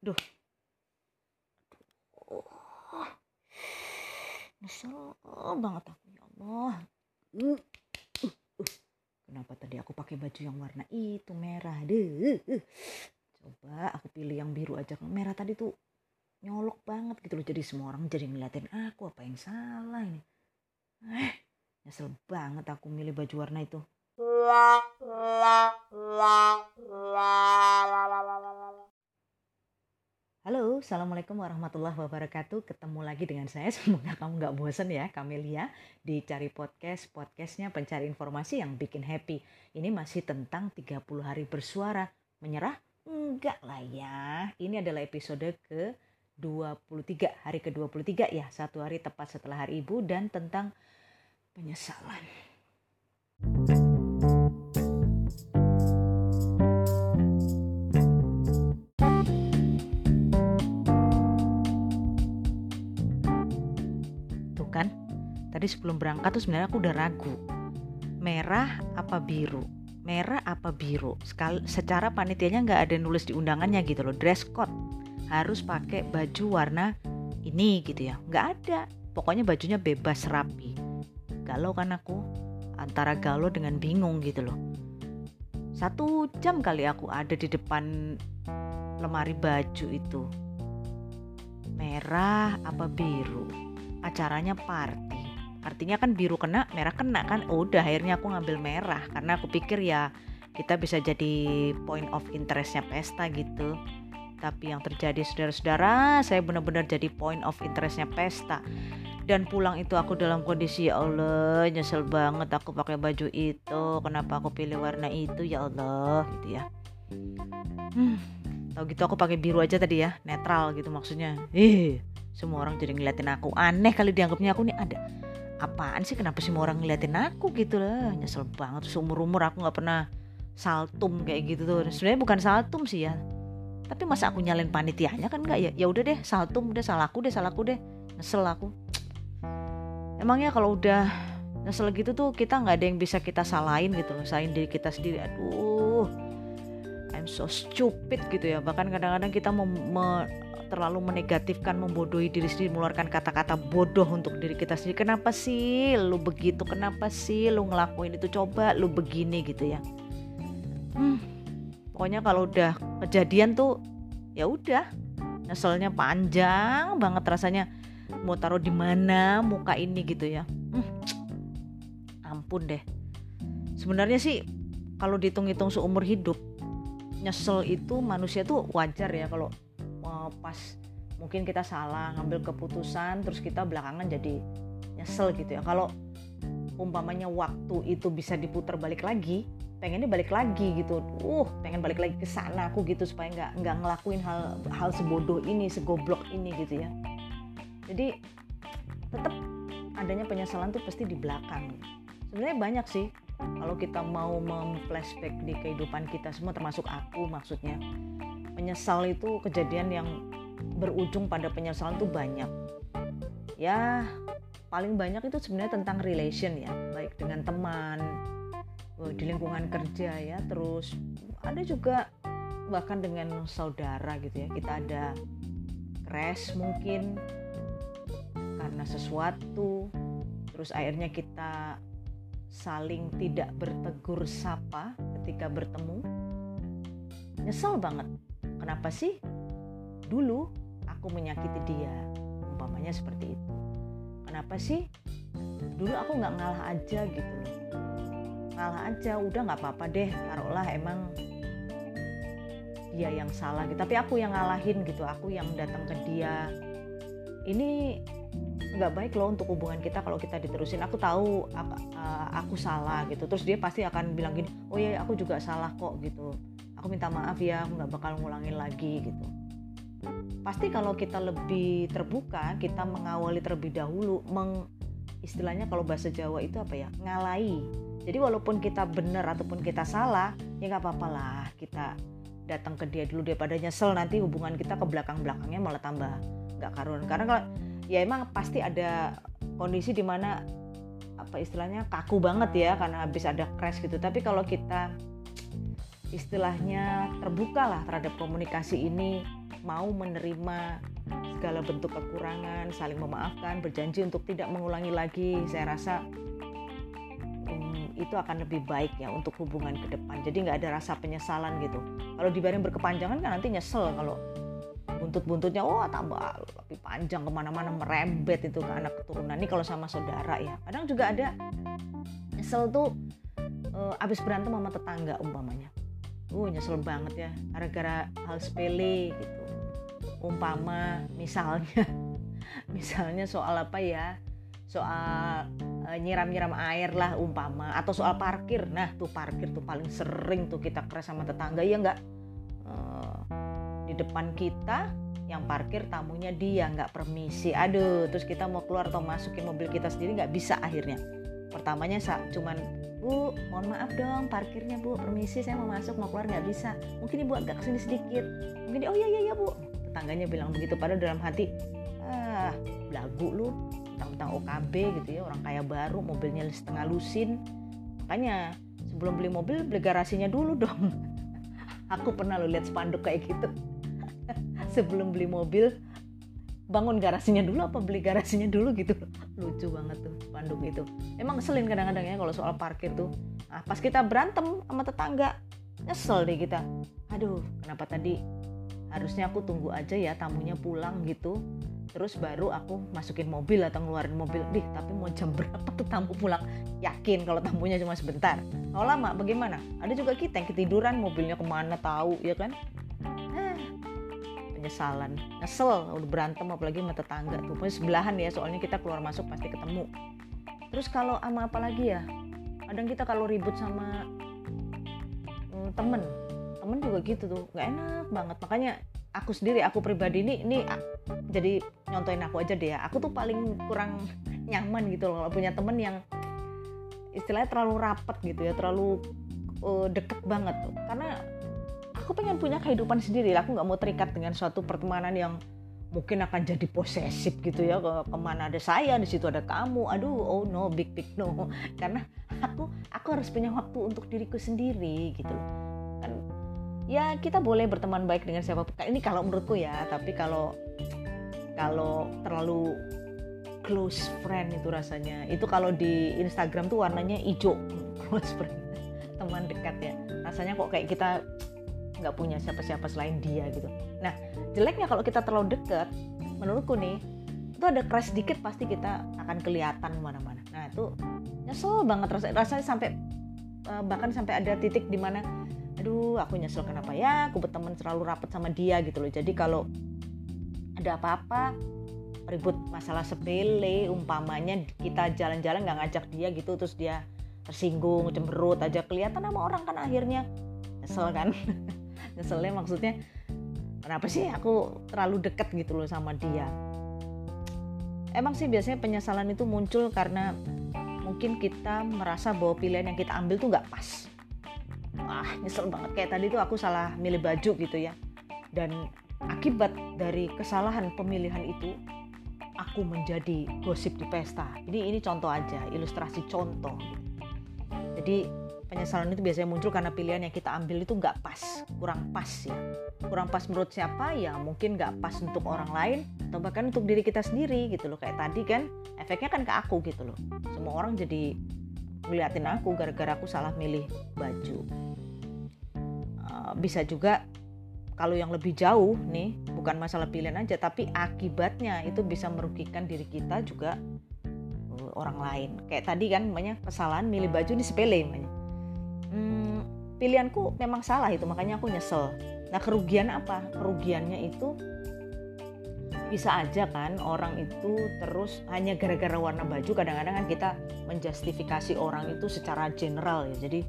Duh. Oh. Nyesel banget aku ya Allah. Kenapa tadi aku pakai baju yang warna itu merah deh. Coba aku pilih yang biru aja. Merah tadi tuh nyolok banget gitu loh. Jadi semua orang jadi ngeliatin aku apa yang salah ini. Eh, nyesel banget aku milih baju warna itu. Halo, Assalamualaikum warahmatullahi wabarakatuh. Ketemu lagi dengan saya. Semoga kamu nggak bosan ya, Kamelia. Di Cari Podcast, podcastnya pencari informasi yang bikin happy. Ini masih tentang 30 hari bersuara. Menyerah? Enggak lah ya. Ini adalah episode ke 23, hari ke-23 ya. Satu hari tepat setelah hari ibu dan tentang penyesalan. Tadi sebelum berangkat tuh sebenarnya aku udah ragu. Merah apa biru? Merah apa biru? Sekal, secara panitianya nggak ada nulis di undangannya gitu loh. Dress code harus pakai baju warna ini gitu ya. Nggak ada. Pokoknya bajunya bebas rapi. Galau kan aku? Antara galau dengan bingung gitu loh. Satu jam kali aku ada di depan lemari baju itu. Merah apa biru? Acaranya party artinya kan biru kena merah kena kan? Oh, udah akhirnya aku ngambil merah. Karena aku pikir ya kita bisa jadi point of interestnya pesta gitu. Tapi yang terjadi saudara-saudara saya benar-benar jadi point of interestnya pesta. Dan pulang itu aku dalam kondisi ya Allah nyesel banget aku pakai baju itu. Kenapa aku pilih warna itu? Ya Allah gitu ya. Hmm, tau gitu aku pakai biru aja tadi ya netral gitu maksudnya. Ih semua orang jadi ngeliatin aku. Aneh kali dianggapnya aku nih ada apaan sih? Kenapa sih orang ngeliatin aku gitu lah? Nyesel banget. Seumur umur aku nggak pernah saltum kayak gitu tuh. Sebenarnya bukan saltum sih ya. Tapi masa aku nyalin panitianya kan nggak ya? Ya udah deh saltum udah salahku deh salahku deh. Nyesel aku. Emangnya kalau udah nyesel gitu tuh kita nggak ada yang bisa kita salahin gitu loh. Salahin diri kita sendiri. Aduh I'm so stupid gitu ya. Bahkan kadang-kadang kita mau terlalu menegatifkan, membodohi diri sendiri, mengeluarkan kata-kata bodoh untuk diri kita sendiri. Kenapa sih lu begitu? Kenapa sih lu ngelakuin itu? Coba lu begini gitu ya. Hmm, pokoknya kalau udah kejadian tuh ya udah nyeselnya panjang banget rasanya mau taruh di mana muka ini gitu ya. Hmm, ampun deh. Sebenarnya sih kalau dihitung-hitung seumur hidup nyesel itu manusia tuh wajar ya kalau pas mungkin kita salah ngambil keputusan terus kita belakangan jadi nyesel gitu ya. Kalau umpamanya waktu itu bisa diputar balik lagi pengennya balik lagi gitu. Uh pengen balik lagi ke sana aku gitu supaya nggak nggak ngelakuin hal hal sebodoh ini segoblok ini gitu ya. Jadi tetap adanya penyesalan tuh pasti di belakang. Sebenarnya banyak sih kalau kita mau memflashback di kehidupan kita semua termasuk aku maksudnya menyesal itu kejadian yang berujung pada penyesalan tuh banyak. Ya paling banyak itu sebenarnya tentang relation ya baik dengan teman eh, di lingkungan kerja ya terus ada juga bahkan dengan saudara gitu ya kita ada crash mungkin karena sesuatu terus akhirnya kita saling tidak bertegur sapa ketika bertemu. Nyesel banget Kenapa sih? Dulu aku menyakiti dia, umpamanya seperti itu. Kenapa sih? Dulu aku nggak ngalah aja gitu loh. Ngalah aja, udah nggak apa-apa deh. Taruhlah emang dia yang salah gitu. Tapi aku yang ngalahin gitu. Aku yang datang ke dia. Ini nggak baik loh untuk hubungan kita kalau kita diterusin aku tahu aku, uh, aku salah gitu terus dia pasti akan bilang gini oh iya aku juga salah kok gitu aku minta maaf ya aku nggak bakal ngulangin lagi gitu. Pasti kalau kita lebih terbuka kita mengawali terlebih dahulu meng istilahnya kalau bahasa Jawa itu apa ya? Ngalai. Jadi walaupun kita benar ataupun kita salah ya nggak apa-apa lah kita datang ke dia dulu daripada nyesel nanti hubungan kita ke belakang belakangnya malah tambah nggak karun karena kalau ya emang pasti ada kondisi di mana apa istilahnya kaku banget ya karena habis ada crash gitu. Tapi kalau kita istilahnya terbuka lah terhadap komunikasi ini mau menerima segala bentuk kekurangan saling memaafkan berjanji untuk tidak mengulangi lagi saya rasa um, itu akan lebih baik ya untuk hubungan ke depan. Jadi nggak ada rasa penyesalan gitu. Kalau dibiarin berkepanjangan kan nanti nyesel kalau buntut-buntutnya oh tambah lebih panjang ke mana-mana merembet itu ke anak keturunan. Ini kalau sama saudara ya kadang juga ada nyesel tuh uh, abis berantem sama tetangga umpamanya uh nyesel banget ya gara-gara hal sepele gitu. Umpama misalnya misalnya soal apa ya soal uh, nyiram-nyiram air lah umpama atau soal parkir. Nah tuh parkir tuh paling sering tuh kita keras sama tetangga ya enggak di depan kita yang parkir tamunya dia nggak permisi. Aduh terus kita mau keluar atau masukin mobil kita sendiri nggak bisa akhirnya pertamanya cuman bu mohon maaf dong parkirnya bu. Permisi saya mau masuk mau keluar nggak bisa. Mungkin ibu agak ke sini sedikit. Mungkin oh iya iya ya bu. Tetangganya bilang begitu padahal dalam hati ah lagu lu tentang OKB gitu ya orang kaya baru mobilnya setengah lusin. Makanya sebelum beli mobil beli garasinya dulu dong. Aku pernah lo lihat spanduk kayak gitu. Sebelum beli mobil bangun garasinya dulu apa beli garasinya dulu gitu. Lucu banget tuh panduk itu. Emang ngeselin kadang-kadang ya kalau soal parkir tuh. Nah, pas kita berantem sama tetangga nyesel deh kita. Aduh kenapa tadi? Harusnya aku tunggu aja ya tamunya pulang gitu. Terus baru aku masukin mobil atau ngeluarin mobil. Dih tapi mau jam berapa tuh tamu pulang? Yakin kalau tamunya cuma sebentar. Kalau lama bagaimana? Ada juga kita yang ketiduran mobilnya ke mana tahu ya kan penyesalan. Nyesel udah berantem apalagi sama tetangga tuh. Pokoknya sebelahan ya soalnya kita keluar masuk pasti ketemu. Terus kalau sama apa lagi ya? Kadang kita kalau ribut sama hmm, temen. Temen juga gitu tuh nggak enak banget. Makanya aku sendiri aku pribadi ini ini jadi nyontoin aku aja deh ya. Aku tuh paling kurang nyaman gitu loh kalau punya temen yang istilahnya terlalu rapat gitu ya terlalu uh, deket banget tuh. Karena aku pengen punya kehidupan sendiri aku nggak mau terikat dengan suatu pertemanan yang mungkin akan jadi posesif gitu ya. Ke ke mana ada saya di situ ada kamu. Aduh oh no big big no. Karena aku aku harus punya waktu untuk diriku sendiri gitu. Kan ya kita boleh berteman baik dengan siapa ini kalau menurutku ya tapi kalau kalau terlalu close friend itu rasanya. Itu kalau di Instagram tuh warnanya hijau. Close friend teman dekat ya. Rasanya kok kayak kita nggak punya siapa-siapa selain dia gitu. Nah jeleknya kalau kita terlalu dekat menurutku nih itu ada crash sedikit pasti kita akan kelihatan mana-mana nah itu nyesel banget rasanya rasanya sampai uh, bahkan sampai ada titik di mana aduh aku nyesel kenapa ya? Aku berteman terlalu rapat sama dia gitu loh. Jadi kalau ada apa-apa ribut masalah sepele umpamanya kita jalan-jalan nggak ngajak dia gitu terus dia tersinggung cemberut aja kelihatan sama orang kan akhirnya. Nyesel kan nyeselnya maksudnya kenapa sih aku terlalu deket gitu loh sama dia? Emang sih biasanya penyesalan itu muncul karena mungkin kita merasa bahwa pilihan yang kita ambil tuh nggak pas. Wah nyesel banget. Kayak tadi tuh aku salah milih baju gitu ya. Dan akibat dari kesalahan pemilihan itu aku menjadi gosip di pesta. Jadi ini contoh aja ilustrasi contoh. Jadi penyesalan itu biasanya muncul karena pilihan yang kita ambil itu nggak pas kurang pas ya. Kurang pas menurut siapa? Ya mungkin nggak pas untuk orang lain atau bahkan untuk diri kita sendiri gitu loh. Kayak tadi kan efeknya kan ke aku gitu loh. Semua orang jadi ngeliatin aku gara-gara aku salah milih baju. Uh, bisa juga kalau yang lebih jauh nih bukan masalah pilihan aja tapi akibatnya itu bisa merugikan diri kita juga uh, orang lain. Kayak tadi kan namanya kesalahan milih baju ini sepele namanya pilihanku memang salah itu makanya aku nyesel. Nah kerugian apa? Kerugiannya itu bisa aja kan orang itu terus hanya gara-gara warna baju kadang-kadang kan kita menjustifikasi orang itu secara general ya. Jadi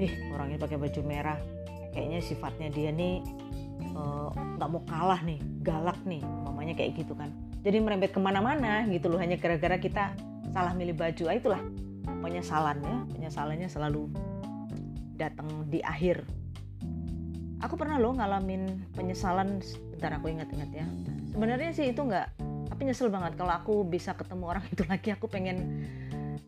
eh orangnya pakai baju merah kayaknya sifatnya dia nih eh, nggak uh, mau kalah nih galak nih mamanya kayak gitu kan. Jadi merembet ke mana-mana gitu loh hanya gara-gara kita salah milih baju. Ah, itulah penyesalannya. Penyesalannya selalu datang di akhir. Aku pernah loh ngalamin penyesalan bentar aku ingat-ingat ya. Sebenarnya sih itu nggak tapi nyesel banget kalau aku bisa ketemu orang itu lagi. Aku pengen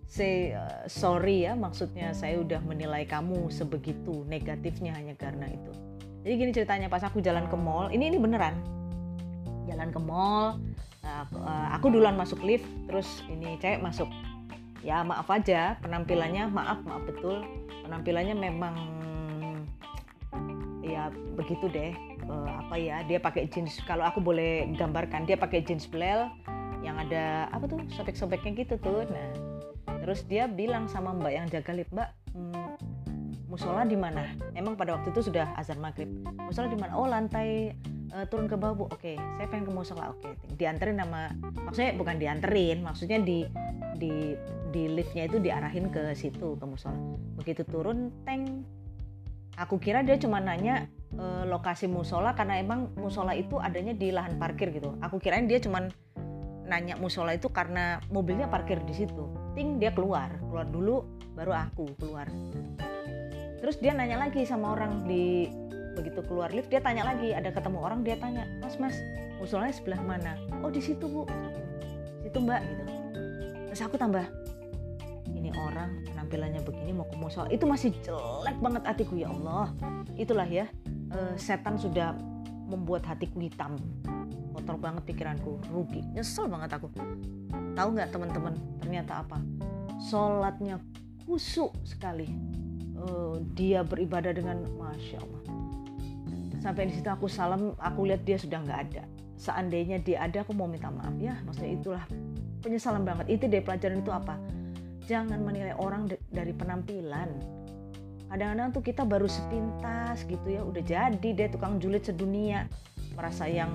say uh, sorry ya maksudnya saya udah menilai kamu sebegitu negatifnya hanya karena itu. Jadi gini ceritanya pas aku jalan ke mall ini ini beneran. Jalan ke mall nah, aku, uh, aku duluan masuk lift terus ini cewek masuk. Ya maaf aja penampilannya maaf maaf betul penampilannya memang ya begitu deh uh, apa ya dia pakai jeans. Kalau aku boleh gambarkan dia pakai jeans blel yang ada apa tuh sobek-sobeknya gitu tuh. Nah terus dia bilang sama mbak yang jaga lift mbak hmm, musola di mana? Emang pada waktu itu sudah azan maghrib. Musola di mana? Oh lantai uh, turun ke bawah bu. Oke saya pengen ke musola. Oke dianterin sama maksudnya bukan dianterin maksudnya di di di liftnya itu diarahin ke situ ke musola begitu turun tank aku kira dia cuma nanya uh, lokasi musola karena emang musola itu adanya di lahan parkir gitu. Aku kirain dia cuma nanya musola itu karena mobilnya parkir di situ. Ting dia keluar. Keluar dulu baru aku keluar. Terus dia nanya lagi sama orang di begitu keluar lift dia tanya lagi. Ada ketemu orang dia tanya mas mas musolanya sebelah mana? Oh di situ bu. Situ mbak gitu. Terus aku tambah orang penampilannya begini mau ke musola. Itu masih jelek banget hatiku ya Allah. Itulah ya uh, setan sudah membuat hatiku hitam. Kotor banget pikiranku rugi nyesel banget aku. Tahu nggak teman-teman ternyata apa? Sholatnya kusuk sekali. Uh, dia beribadah dengan masya Allah. Sampai di situ aku salam aku lihat dia sudah nggak ada. Seandainya dia ada aku mau minta maaf ya. Maksudnya itulah penyesalan banget. Itu deh pelajaran itu apa jangan menilai orang dari penampilan. Kadang-kadang tuh kita baru sepintas gitu ya udah jadi deh tukang julid sedunia. Merasa yang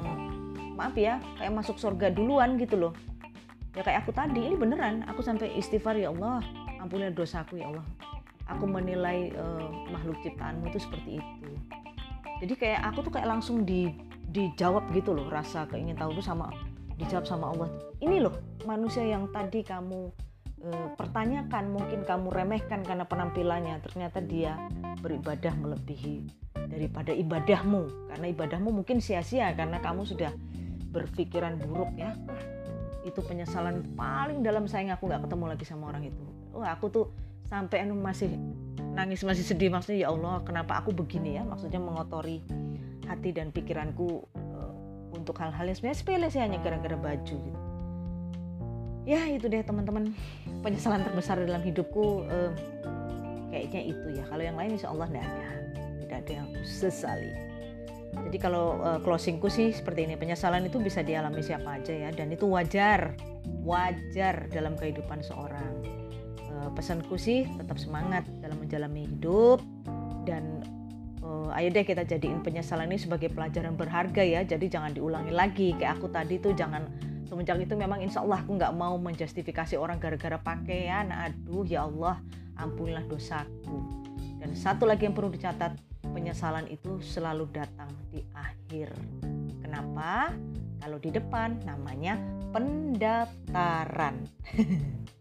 maaf ya kayak masuk surga duluan gitu loh. Ya kayak aku tadi ini beneran aku sampai istighfar ya Allah ampunilah dosaku ya Allah. Aku menilai uh, makhluk ciptaanmu itu seperti itu. Jadi kayak aku tuh kayak langsung di dijawab gitu loh rasa keingin tahu tuh sama dijawab sama Allah. Ini loh manusia yang tadi kamu pertanyakan mungkin kamu remehkan karena penampilannya. Ternyata dia beribadah melebihi daripada ibadahmu. Karena ibadahmu mungkin sia-sia karena kamu sudah berpikiran buruk ya. Itu penyesalan paling dalam sayang aku nggak ketemu lagi sama orang itu. Oh aku tuh sampai anu masih nangis masih sedih. Maksudnya ya Allah kenapa aku begini ya? Maksudnya mengotori hati dan pikiranku uh, untuk hal-hal yang sebenarnya sepele sih hanya gara-gara baju gitu ya itu deh teman-teman. Penyesalan terbesar dalam hidupku uh, kayaknya itu ya. Kalau yang lain insya Allah tidak ada. Tidak ada yang sesali. Jadi kalau uh, closingku sih seperti ini. Penyesalan itu bisa dialami siapa aja ya. Dan itu wajar. Wajar dalam kehidupan seorang. Uh, pesanku sih tetap semangat dalam menjalani hidup. Dan uh, ayo deh kita jadiin penyesalan ini sebagai pelajaran berharga ya. Jadi jangan diulangi lagi. Kayak aku tadi tuh jangan semenjak itu memang insya Allah aku nggak mau menjustifikasi orang gara-gara pakaian. Aduh ya Allah ampunilah dosaku. Dan satu lagi yang perlu dicatat penyesalan itu selalu datang di akhir. Kenapa? Kalau di depan namanya pendaftaran